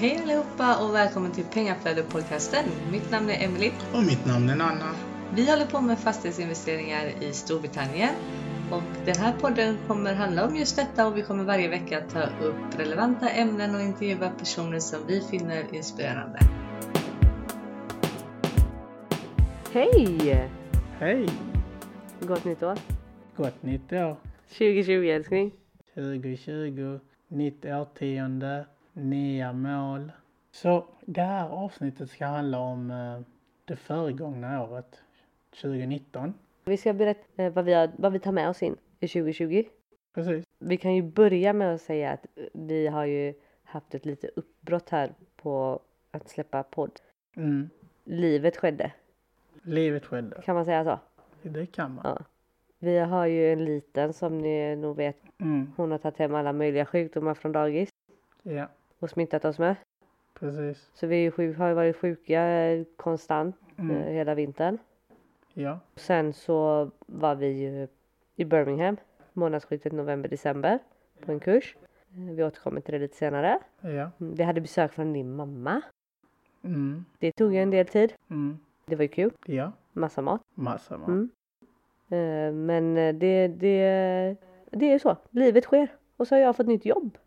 Hej allihopa och välkommen till Pengaflödet-podcasten. Mitt namn är Emily. Och mitt namn är Nanna. Vi håller på med fastighetsinvesteringar i Storbritannien. Och den här podden kommer handla om just detta och vi kommer varje vecka ta upp relevanta ämnen och intervjua personer som vi finner inspirerande. Hej! Hej! Gott nytt år. Gott nytt år. 2020 älskling. 2020, nytt årtionde, nya mål. Så det här avsnittet ska handla om eh, det föregångna året, 2019. Vi ska berätta eh, vad vi, har, vad vi tar med oss in i 2020. Precis. Vi kan ju börja med att säga att vi har ju haft ett lite uppbrott här på att släppa podd. Mm. Livet skedde, Livet skedde. kan man säga så? Det kan man. Ja. Vi har ju en liten som ni nog vet, Mm. hon har tagit hem alla möjliga sjukdomar från dagis Ja, och smittat oss med. precis. Så vi sjuk, har ju varit sjuka eh, konstant eh, Mm. hela vintern. Ja. Sen så var vi ju i Birmingham månadsskiftet november-december på en kurs. Eh, Vi återkommer till det lite senare. Ja. Mm, Vi hade besök från din mamma. Mm. Det tog ju en del tid. Mm. Det var ju kul. Ja. Massa mat. Massa mat. Mm. Men det, det, det är så. Livet sker. Och så har jag fått nytt jobb.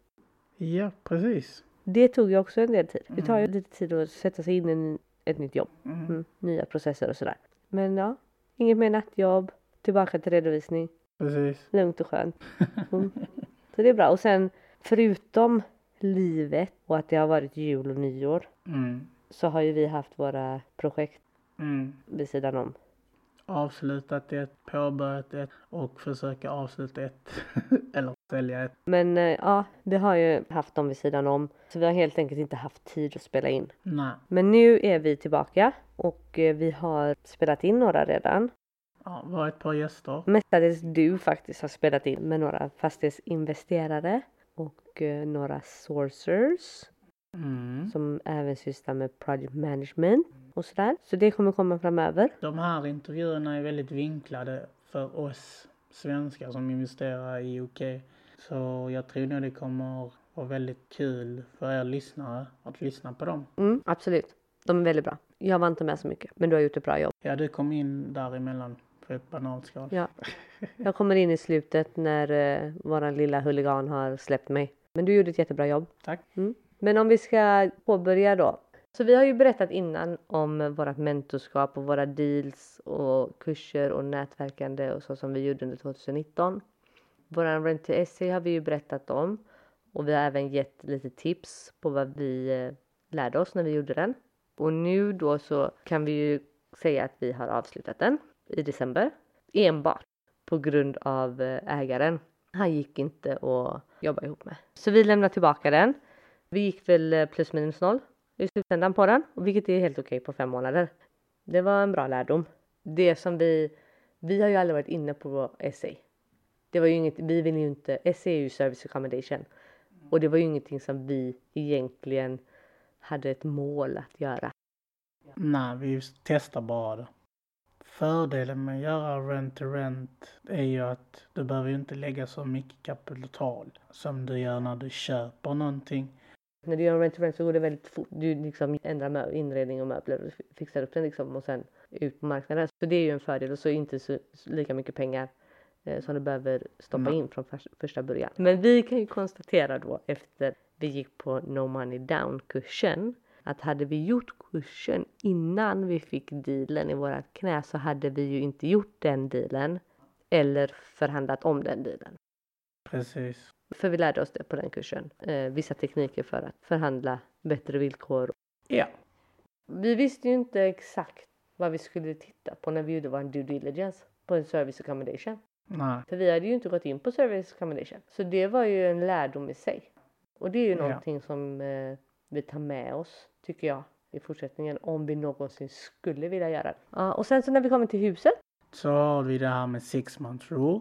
Ja, precis. Det tog ju också en del tid. Det tar ju lite tid att sätta sig in i ett nytt jobb. Mm. Mm. Nya processer och sådär. Men ja, inget mer nattjobb. Tillbaka till redovisning. Precis. Lugnt och skönt. Mm. Så det är bra. Och sen förutom livet och att det har varit jul och nyår Mm. så har ju vi haft våra projekt Mm. vid sidan om. Avslutat ett, påbörjat ett och försöka avsluta ett. Eller sälja ett. Men eh, ja, vi har ju haft dem vid sidan om. Så vi har helt enkelt inte haft tid att spela in. Nej. Men nu är vi tillbaka och eh, vi har spelat in några redan. Ja, var ett par gäster. Mestadels du faktiskt har spelat in med några fastighetsinvesterare och eh, några sourcers Mm. som även sysslar med project management och sådär. Så det kommer komma framöver. De här intervjuerna är väldigt vinklade för oss svenskar som investerar i UK. Så jag tror nog det kommer vara väldigt kul för er lyssnare att lyssna på dem. Mm, absolut. De är väldigt bra. Jag var inte med så mycket, men du har gjort ett bra jobb. Ja, du kom in däremellan för ett bananskal. Ja. Jag kommer in i slutet när eh, våran lilla huligan har släppt mig. Men du gjorde ett jättebra jobb. Tack. Mm. Men om vi ska påbörja då. Så vi har ju berättat innan om vårat mentorskap och våra deals och kurser och nätverkande och så som vi gjorde under 2019. Vår Rent to Essay har vi ju berättat om och vi har även gett lite tips på vad vi eh, lärde oss när vi gjorde den. Och nu då så kan vi ju säga att vi har avslutat den i december enbart på grund av eh, ägaren. Han gick inte att jobba ihop med. Så vi lämnar tillbaka den. Vi gick väl eh, plus minus noll i slutändan på den, vilket är helt okej på fem månader. Det var en bra lärdom. Det som vi, vi har ju aldrig varit inne på essay det var ju inget, vi vill ju inte, SA är ju service accommodation. Och det var ju ingenting som vi egentligen hade ett mål att göra. Nej, vi testar bara det. Fördelen med att göra rent to rent är ju att du behöver ju inte lägga så mycket kapital som du gör när du köper någonting. När du gör en rent rent så går det väldigt fort. Du liksom ändrar inredning och möbler och fixar upp den liksom och sen ut på marknaden. Så det är ju en fördel och så inte så, så lika mycket pengar som du behöver stoppa Nej. in från förs- första början. Men vi kan ju konstatera då efter vi gick på No Money Down kursen att hade vi gjort kursen innan vi fick dealen i vårat knä så hade vi ju inte gjort den dealen eller förhandlat om den dealen. Precis. För vi lärde oss det på den kursen. Eh, vissa tekniker för att förhandla bättre villkor. Ja. Vi visste ju inte exakt vad vi skulle titta på när vi gjorde vår due diligence på en service accommodation. Nej. För vi hade ju inte gått in på service accommodation. Så det var ju en lärdom i sig. Och det är ju Ja. någonting som eh, vi tar med oss, tycker jag, i fortsättningen. Om vi någonsin skulle vilja göra det. Ja, och sen så när vi kommer till huset. Så har vi det här med six month rule.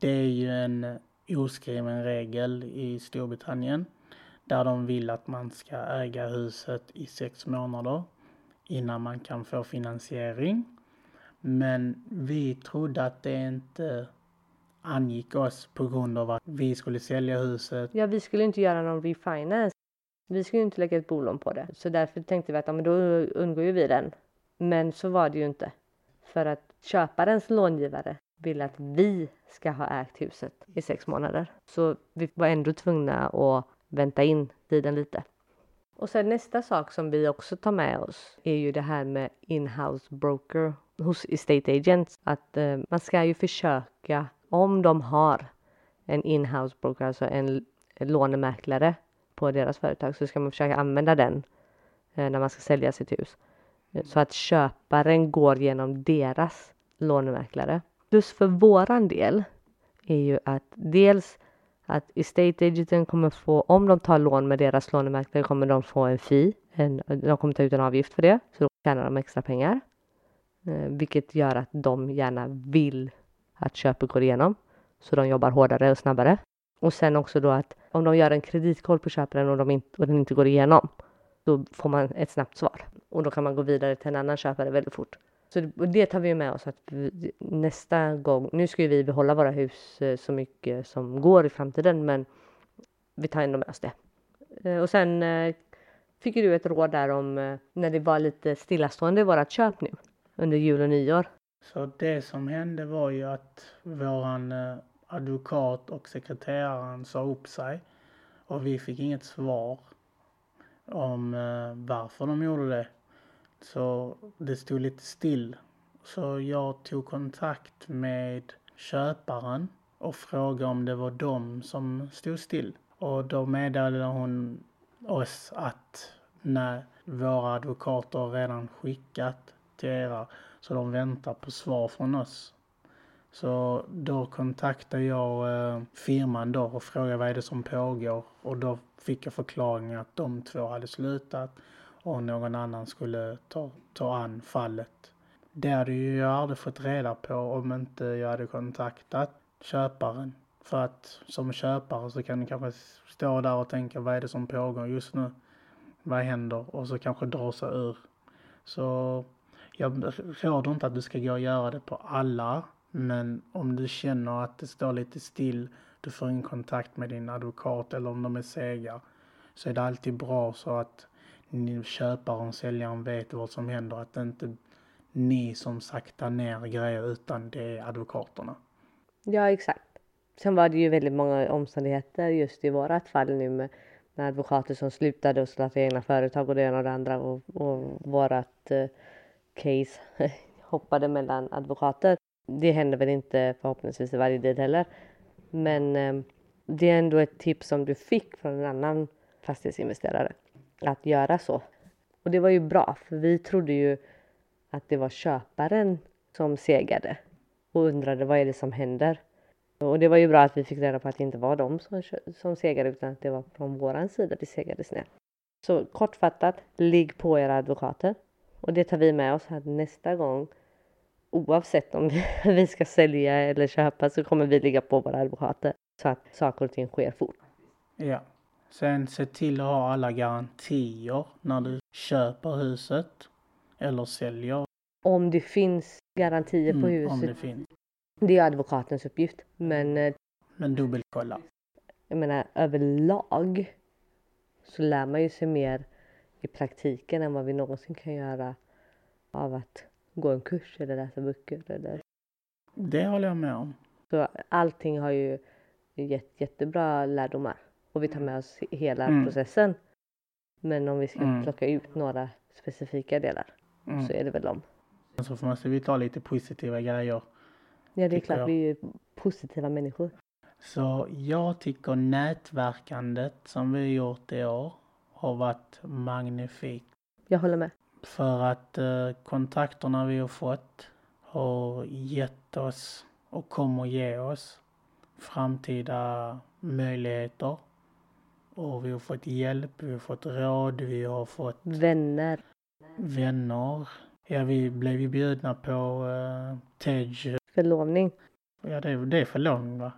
Det är ju en eh, oskriven regel i Storbritannien där de vill att man ska äga huset i sex månader innan man kan få finansiering. Men vi trodde att det inte angick oss på grund av att vi skulle sälja huset. Ja, vi skulle inte göra någon refinance. Vi skulle inte lägga ett bolån på det, så därför tänkte vi att ja, men då undgår ju vi den. Men så var det ju inte. För att köparens långivare vill att vi ska ha ägt huset i sex månader. Så vi var ändå tvungna att vänta in tiden lite. Och sen nästa sak som vi också tar med oss är ju det här med inhouse broker hos estate agents. Att eh, man ska ju försöka, om de har en inhouse broker, alltså en, lånemäklare på deras företag, så ska man försöka använda den eh, när man ska sälja sitt hus. Eh, så att köparen går genom deras lånemäklare. Plus för våran del är ju att dels att estate agenten kommer få, om de tar lån med deras lånemäklare kommer de få en fee, en, de kommer ta ut en avgift för det, så då tjänar de extra pengar. Eh, vilket gör att de gärna vill att köpet går igenom, så de jobbar hårdare och snabbare. Och sen också då att om de gör en kreditkoll på köparen och, de inte, och den inte går igenom, då får man ett snabbt svar och då kan man gå vidare till en annan köpare väldigt fort. Så det tar vi med oss att vi, nästa gång, nu ska vi behålla våra hus eh, så mycket som går i framtiden men vi tar ändå med oss det. Eh, och sen eh, fick du ett råd där om när det var lite stillastående i vårat köp nu under jul och nyår. Så det som hände var ju att våran eh, advokat och sekreteraren sa upp sig och vi fick inget svar om eh, varför de gjorde det. Så det stod lite still. Så jag tog kontakt med köparen och frågade om det var de som stod still. Och då meddelade hon oss att när våra advokater redan skickat till era så de väntar på svar från oss. Så då kontaktade jag eh, firman då och frågade vad är det som pågår och då fick jag förklaringen att de två hade slutat och någon annan skulle ta, ta an fallet. Det hade ju jag aldrig fått reda på om inte jag hade kontaktat köparen. För att som köpare så kan du kanske stå där och tänka vad är det som pågår just nu? Vad händer? Och så kanske dra sig ur. Så jag råder inte att du ska gå och göra det på alla. Men om du känner att det står lite still, du får in kontakt med din advokat eller om de är sega. Så är det alltid bra så att köparen och säljaren vet vad som händer. Att det inte ni som saktar ner grejer utan det är advokaterna. Ja exakt. Sen var det ju väldigt många omständigheter just i vårat fall nu med, med advokater som slutade och startade egna företag och det ena och det andra och, och vårat eh, case hoppade mellan advokater. Det händer väl inte förhoppningsvis i varje del heller. Men ehm, det är ändå ett tips som du fick från en annan fastighetsinvesterare att göra så. Och det var ju bra, för vi trodde ju att det var köparen som segade och undrade vad är det som händer. Och det var ju bra att vi fick reda på att det inte var de som, som segade utan att det var från våran sida det segades ner. Så kortfattat, ligg på era advokater. Och det tar vi med oss här nästa gång. Oavsett om vi ska sälja eller köpa så kommer vi ligga på våra advokater så att saker och ting sker fort. Ja. Sen se till att ha alla garantier när du köper huset eller säljer. Om det finns garantier på mm, huset. Om det finns. Det är advokatens uppgift. Men, eh, men dubbelkolla. Jag menar överlag så lär man ju sig mer i praktiken än vad vi någonsin kan göra av att gå en kurs eller läsa böcker. Eller... Det håller jag med om. Så allting har ju gett jättebra lärdomar och vi tar med oss hela mm. processen. Men om vi ska mm. plocka ut några specifika delar mm. så är det väl dem. Så måste vi ta lite positiva grejer. Ja, det är klart, jag. vi är ju positiva människor. Så jag tycker nätverkandet som vi har gjort i år har varit magnifikt. Jag håller med. För att eh, kontakterna vi har fått har gett oss och kommer ge oss framtida möjligheter och vi har fått hjälp, vi har fått råd, vi har fått vänner. Vänner. Ja, vi blev ju bjudna på uh, Tej. Förlovning. Ja, det, det är förlovning va?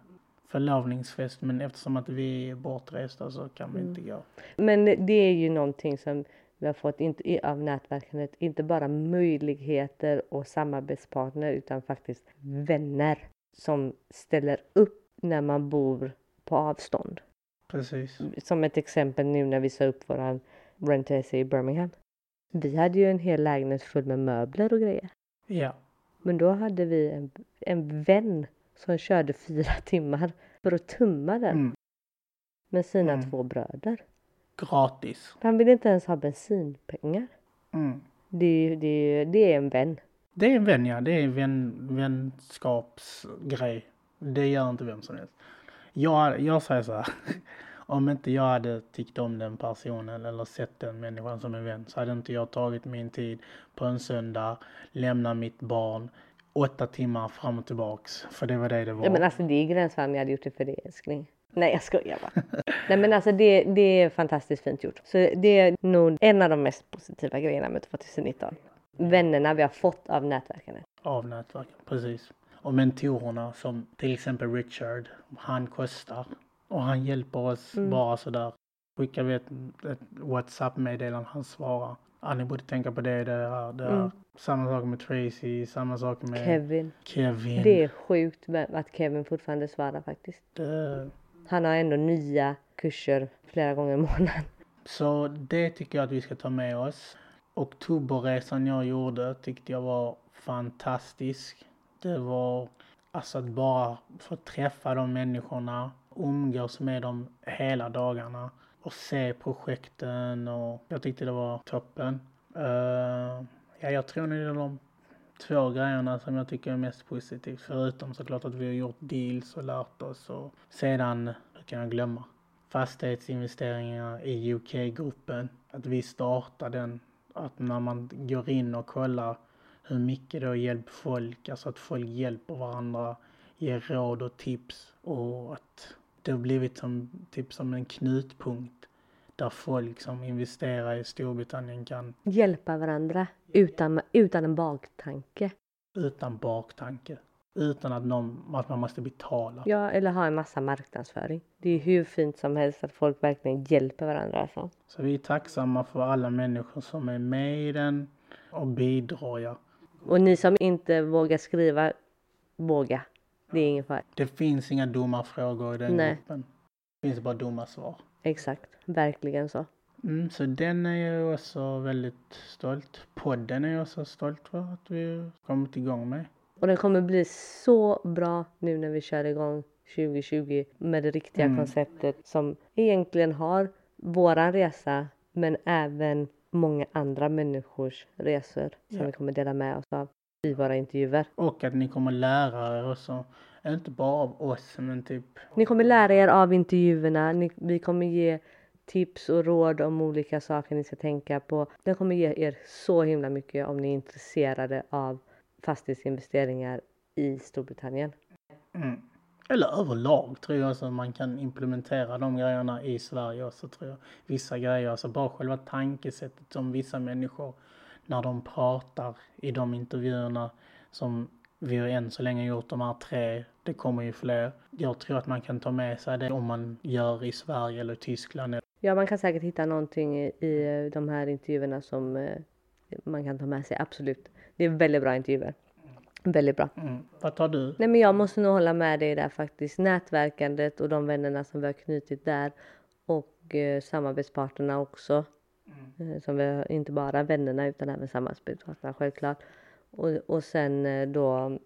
Förlovningsfest, men eftersom att vi är bortresta så kan vi mm. inte gå. Men det är ju någonting som vi har fått inte, av nätverkandet, inte bara möjligheter och samarbetspartner utan faktiskt vänner som ställer upp när man bor på avstånd. Precis. Som ett exempel nu när vi sa upp våran rent i Birmingham. Vi hade ju en hel lägenhet full med möbler och grejer. Ja. Men då hade vi en, en vän som körde fyra timmar för att tumma den Mm. med sina Mm. två bröder. Gratis. Han ville inte ens ha bensinpengar. Mm. Det, det, det är en vän. Det är en vän ja, det är en vän, vänskapsgrej. Det gör inte vem som helst. Jag, jag säger så här. Om inte jag hade tyckt om den personen eller sett den människan som en vän så hade inte jag tagit min tid på en söndag, lämna mitt barn åtta timmar fram och tillbaks. För det var det det var. Ja, men alltså det är gränsfall om jag hade gjort det för det älskling. Nej jag skojar bara. Nej men alltså det, det är fantastiskt fint gjort. Så det är nog en av de mest positiva grejerna med 2019. Vännerna vi har fått av nätverkandet. Av nätverken, precis. Och mentorerna som till exempel Richard, han kostar. Och han hjälper oss Mm. bara sådär. Skickar vi ett, ett WhatsApp-meddelande, han svarar. Ja, ni borde tänka på det, det här, det här. Mm. Samma sak med Tracy, samma sak med Kevin. Kevin. Det är sjukt att Kevin fortfarande svarar faktiskt. Det- Han har ändå nya kurser flera gånger i månaden. Så det tycker jag att vi ska ta med oss. Oktoberresan jag gjorde tyckte jag var fantastisk. Det var alltså att bara få träffa de människorna, umgås med dem hela dagarna och se projekten och jag tyckte det var toppen. Uh, ja, jag tror nog det är de två grejerna som jag tycker är mest positivt. Förutom såklart att vi har gjort deals och lärt oss och sedan, hur kan jag glömma? Fastighetsinvesteringar i UK-gruppen. Att vi startar den. Att när man går in och kollar hur mycket det har hjälpt folk. Alltså att folk hjälper varandra. Ger råd och tips. Och att det har blivit som, typ som en knutpunkt. Där folk som investerar i Storbritannien kan Hjälpa varandra utan, utan en baktanke. utan baktanke. Utan att, någon, att man måste betala. Ja, eller ha en massa marknadsföring. Det är hur fint som helst att folk verkligen hjälper varandra. Alltså. Så vi är tacksamma för alla människor som är med i den och bidrar. Ja. Och ni som inte vågar skriva, våga. Det är ingen fara. Det finns inga dumma frågor i den Nej. gruppen. Det finns bara dumma svar. Exakt, verkligen så. Mm, så den är jag också väldigt stolt. Podden är jag också stolt för att vi kommit igång med. Och den kommer bli så bra nu när vi kör igång 2020 med det riktiga Mm. konceptet som egentligen har våran resa men även många andra människors resor som Ja. vi kommer dela med oss av i våra intervjuer. Och att ni kommer lära er också. Inte bara av oss men typ Ni kommer lära er av intervjuerna. Ni, vi kommer ge tips och råd om olika saker ni ska tänka på. Den kommer ge er så himla mycket om ni är intresserade av fastighetsinvesteringar i Storbritannien. Mm. Eller överlag tror jag så man kan implementera de grejerna i Sverige också tror jag. Vissa grejer, alltså bara själva tankesättet som vissa människor när de pratar i de intervjuerna som vi har än så länge gjort de här tre, det kommer ju fler. Jag tror att man kan ta med sig det om man gör i Sverige eller Tyskland. Ja, man kan säkert hitta någonting i, i de här intervjuerna som eh, man kan ta med sig, absolut. Det är väldigt bra intervjuer. Väldigt bra. Mm. Vad tar du? Nej men jag måste nog hålla med dig där faktiskt. Nätverkandet och de vännerna som vi har knutit där och eh, samarbetspartnerna också. Eh, som vi har, inte bara vännerna utan även samarbetspartnerna självklart. Och, och sen eh, då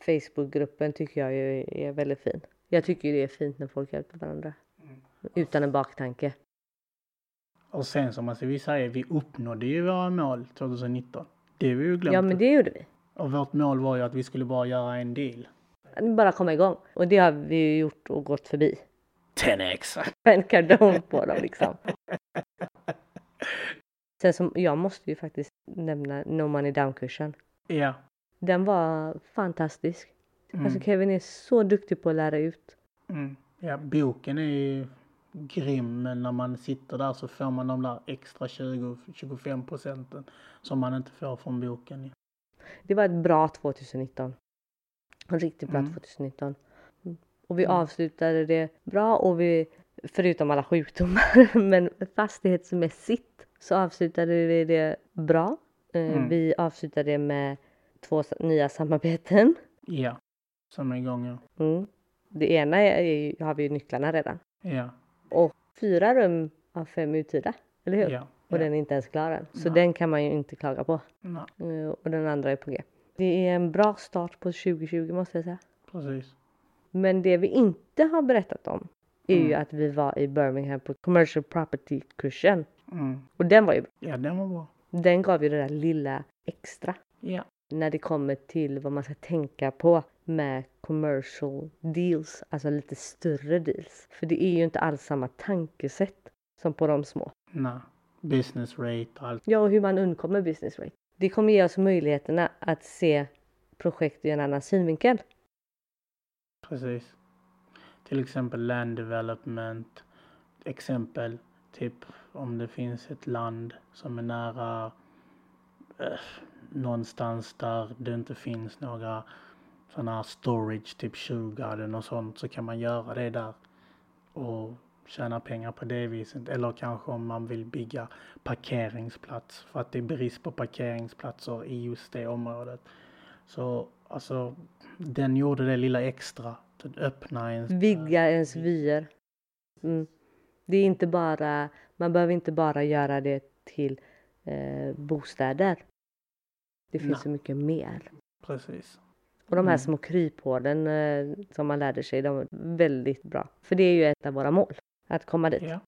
Facebookgruppen tycker jag är väldigt fin. Jag tycker det är fint när folk hjälper varandra. Utan en baktanke. Och sen som alltså, vi säger, vi uppnådde ju våra mål 2019. Det har vi ju glömt. Ja men det gjorde vi. Och vårt mål var ju att vi skulle bara göra en deal. Bara komma igång. Och det har vi ju gjort och gått förbi. 10x! En kardon på dem liksom. Sen som, jag måste ju faktiskt nämna No Money Down-kursen. Ja. Den var fantastisk. Mm. Alltså Kevin är så duktig på att lära ut. Mm. Ja, boken är ju grym men när man sitter där så får man de där extra 20-25 procenten som man inte får från boken. Det var ett bra 2019. En riktigt bra Mm. 2019. Mm. Och vi Mm. avslutade det bra och vi, förutom alla sjukdomar, men fastighetsmässigt så avslutade vi det bra. Eh, Mm. Vi avslutade det med två nya samarbeten. Ja. Som är igång ja. Mm. Det ena är, ju- har vi ju nycklarna redan. Ja. Och fyra rum av fem uthyrda, eller hur? Ja. Och ja. den är inte ens klar än. Så Nej. den kan man ju inte klaga på. Nej, Eh, Och den andra är på G. Det är en bra start på 2020 måste jag säga. precis. Men det vi inte har berättat om är ju Mm. att vi var i Birmingham på Commercial Property-kursen. Mm. Och den var ju bra. Ja, den var bra. Den gav ju det där lilla extra Ja. När det kommer till vad man ska tänka på med commercial deals, alltså lite större deals. För det är ju inte alls samma tankesätt som på de små. Nej. Business rate och allt. Ja, och hur man undkommer business rate. Det kommer ge oss möjligheterna att se projekt i en annan synvinkel. Precis. Till exempel land development. Exempel, typ om det finns ett land som är nära eh, någonstans där det inte finns några sådana här storage, typ Sugarden och sånt, så kan man göra det där och tjäna pengar på det viset. Eller kanske om man vill bygga parkeringsplats för att det är brist på parkeringsplatser i just det området. Så alltså, den gjorde det lilla extra. Den öppnade ens... Vidga ens vyer. Mm. Det är inte bara, man behöver inte bara göra det till eh, bostäder. Det finns Nej. så mycket mer. Precis. Och de här Mm. små kryphålen eh, som man lärde sig, de är väldigt bra. För det är ju ett av våra mål, att komma dit. Ja.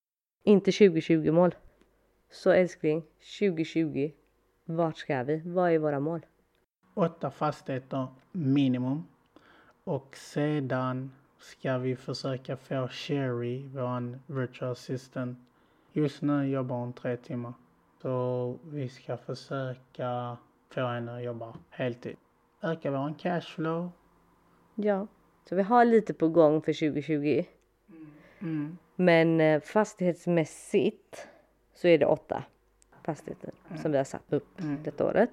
Inte 2020-mål. Så älskling, 2020, vart ska vi? Vad är våra mål? Åtta fastigheter minimum. Och sedan ska vi försöka få Sherry, vår virtual assistant. Just nu jobbar hon tre timmar. Så vi ska försöka få henne att jobba heltid. Öka vår cashflow. Ja, så vi har lite på gång för 2020. Mm. Men eh, fastighetsmässigt så är det åtta fastigheter som vi har satt upp Mm. detta året.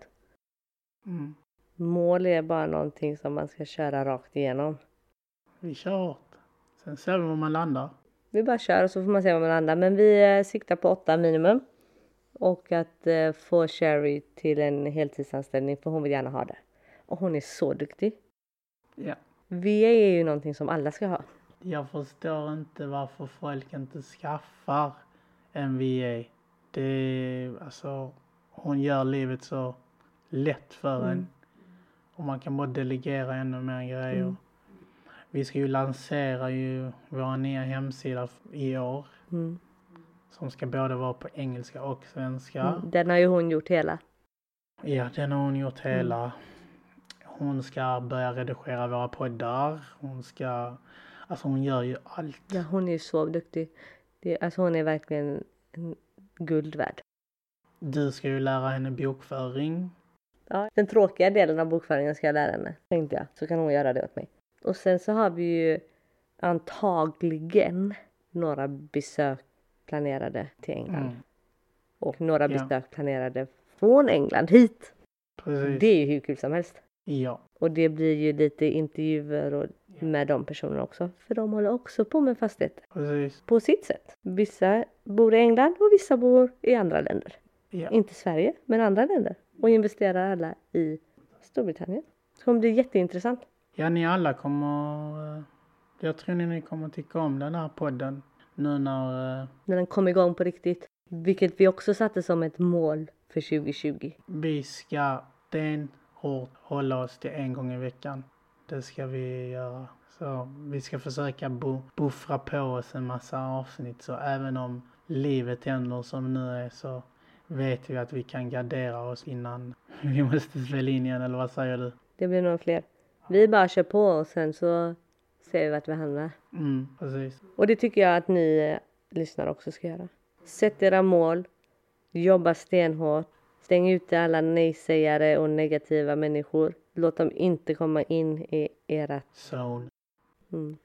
Mm. Mål är bara någonting som man ska köra rakt igenom. Vi kör hårt. Sen ser vi var man landar. Vi bara kör och så får man se vad man landar. Men vi eh, siktar på åtta minimum. Och att eh, få Sherry till en heltidsanställning för hon vill gärna ha det. Och hon är så duktig. Ja. VA är ju någonting som alla ska ha. Jag förstår inte varför folk inte skaffar en VA. Det är, alltså, hon gör livet så lätt för Mm. en. Och man kan bara delegera ännu mer grejer. Mm. Vi ska ju lansera ju vår nya hemsida i år. Mm. Som ska både vara på engelska och svenska. Mm. Den har ju hon gjort hela. Ja, den har hon gjort Mm. hela. Hon ska börja redigera våra poddar. Hon ska, alltså hon gör ju allt. Ja, hon är ju så duktig. Det, alltså hon är verkligen en guld värd. Du ska ju lära henne bokföring. Ja, den tråkiga delen av bokföringen ska jag lära henne, tänkte jag. Så kan hon göra det åt mig. Och sen så har vi ju antagligen några besök planerade till England. Mm, Och några Ja. besök planerade från England hit. precis. Det är ju hur kul som helst. Ja, Och det blir ju lite intervjuer och med de personerna också. För de håller också på med fastigheter. precis. På sitt sätt. Vissa bor i England och vissa bor i andra länder. Ja. Inte Sverige, men andra länder. Och investerar alla i Storbritannien. Så det kommer bli jätteintressant. ja, ni alla kommer... eh, Jag tror ni kommer tycka om den här podden. Nu när eh, När den kom igång på riktigt. Vilket vi också satte som ett mål för 2020. vi ska stenhårt hålla oss till en gång i veckan. Det ska vi göra. Så vi ska försöka bo, buffra på oss en massa avsnitt. Så även om livet händer som nu är så vet vi att vi kan gardera oss innan vi måste spela in igen. Eller vad säger du? Det blir nog fler. Vi bara kör på och sen så ser vi vart vi hamnar. Mm, precis. Och det tycker jag att ni eh, lyssnare också ska göra. Sätt era mål. Jobba stenhårt. Stäng ute alla nej-sägare och negativa människor. Låt dem inte komma in i ert... Zone. Mm.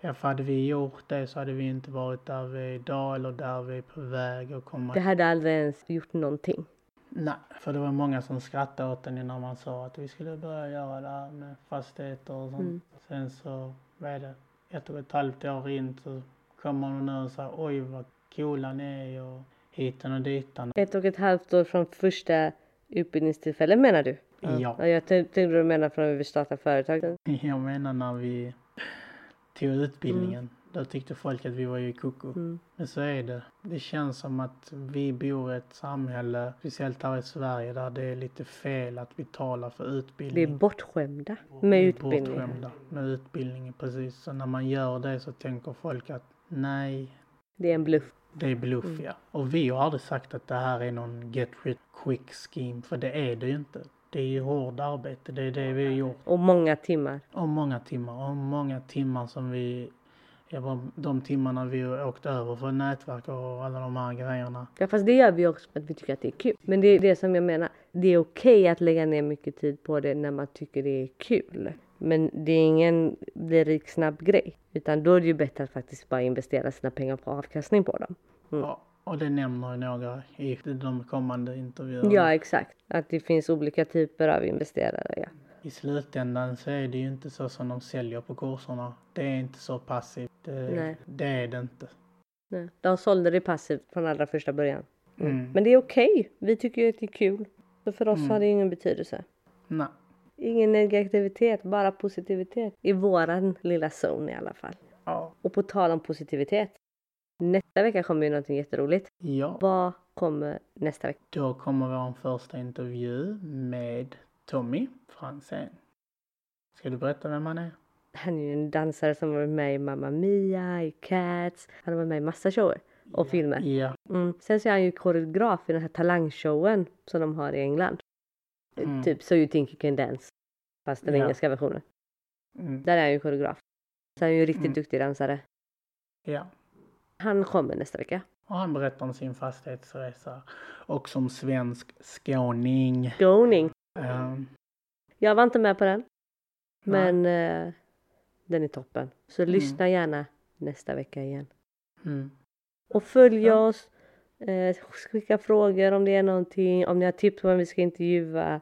Ja, för hade vi gjort det så hade vi inte varit där vi är idag eller där vi är på väg att komma. Det hade aldrig ens gjort någonting. Nej, för det var många som skrattade åt den innan man sa att vi skulle börja göra det här med fastigheter och sånt. Mm. Sen så, vad är det, ett och ett halvt år in så kommer de nu och säger oj vad coola ni är och hiten och ditan. Ett och ett halvt år från första utbildningstillfället menar du? Ja. jag tänkte du menar från när vi startade företag. Jag menar när vi tog utbildningen. Då tyckte folk att vi var ju koko. Mm. Men så är det. Det känns som att vi bor i ett samhälle, speciellt här i Sverige, där det är lite fel att betala för Vi är utbildning. bortskämda Vi med är utbildning. bortskämda med utbildningen, precis. Så när man gör det så tänker folk att nej, Det är en bluff. det är bluff Mm. ja. Och vi har aldrig sagt att det här är någon get rich quick scheme, för det är det ju inte. Det är ju hårt arbete, det är det vi har gjort. Och många timmar. Och många timmar, och många timmar som vi, ja, bara de timmarna vi har åkt över för nätverk och alla de här grejerna. Ja fast det gör vi också för att vi tycker att det är kul. Men det är det som jag menar. Det är okej att lägga ner mycket tid på det när man tycker det är kul. Men det är ingen bli rik snabb grej. Utan då är det ju bättre att faktiskt bara investera sina pengar på avkastning på dem. Mm. Ja, och det nämner några i de kommande intervjuerna. Ja exakt. Att det finns olika typer av investerare. Ja. I slutändan så är det ju inte så som de säljer på kurserna. Det är inte så passivt. Det, Nej. det är det inte. Nej. De sålde det passivt från allra första början. Mm. Men det är okej. Vi tycker ju att det är kul. Så för oss Mm. har det ingen betydelse. Nej. Ingen negativitet, bara positivitet. I våran lilla zone i alla fall. Ja. Och på tal om positivitet. Nästa vecka kommer ju någonting jätteroligt. ja. Vad kommer nästa vecka? Då kommer vår första intervju med Tommy Franzén. Ska du berätta vem han är? Han är ju en dansare som varit med i Mamma Mia, i Cats. Han har varit med i massa shower och filmer. Ja. Mm. Sen så är han ju koreograf i den här talangshowen som de har i England. Mm. Typ So You Think You Can Dance. Fast den Ja. engelska versionen. Mm. Där är han ju koreograf. Så han är ju en riktigt Mm. duktig dansare. Ja. Han kommer nästa vecka. Och han berättar om sin fastighetsresa. Och som svensk skåning. Goning. Ehm, Jag var inte med på den. Men eh, den är toppen. Så Mm. lyssna gärna nästa vecka igen. mm. Och följ Ja. oss. Eh, skicka frågor om det är någonting. Om ni har tips på vem vi ska intervjua.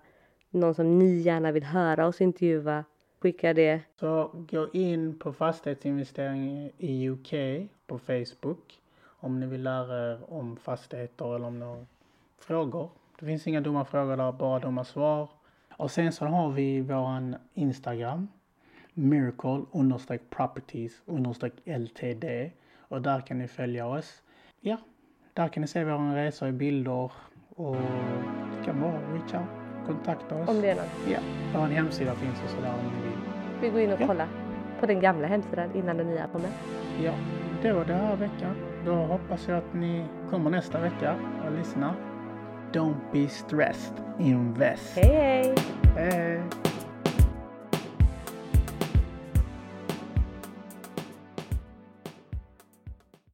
Någon som ni gärna vill höra oss intervjua. Skicka det. Så gå in på fastighetsinvestering i UK på Facebook om ni vill lära er om fastigheter eller om några frågor. Det finns inga dumma frågor där, bara dumma svar. Och sen så har vi våran Instagram, miracle understreck properties understreck ltd och där kan ni följa oss. Ja, där kan ni se våra resor i bilder och det kan bara reach out, kontakta oss. Om det är något. Ja, vår hemsida finns och sådär om ni vill. Vi går in och Ja. kollar på den gamla hemsidan innan den nya kommer. Ja, det var det här veckan. Då hoppas jag att ni kommer nästa vecka och lyssnar. Don't be stressed, invest. Hej hej! Hej!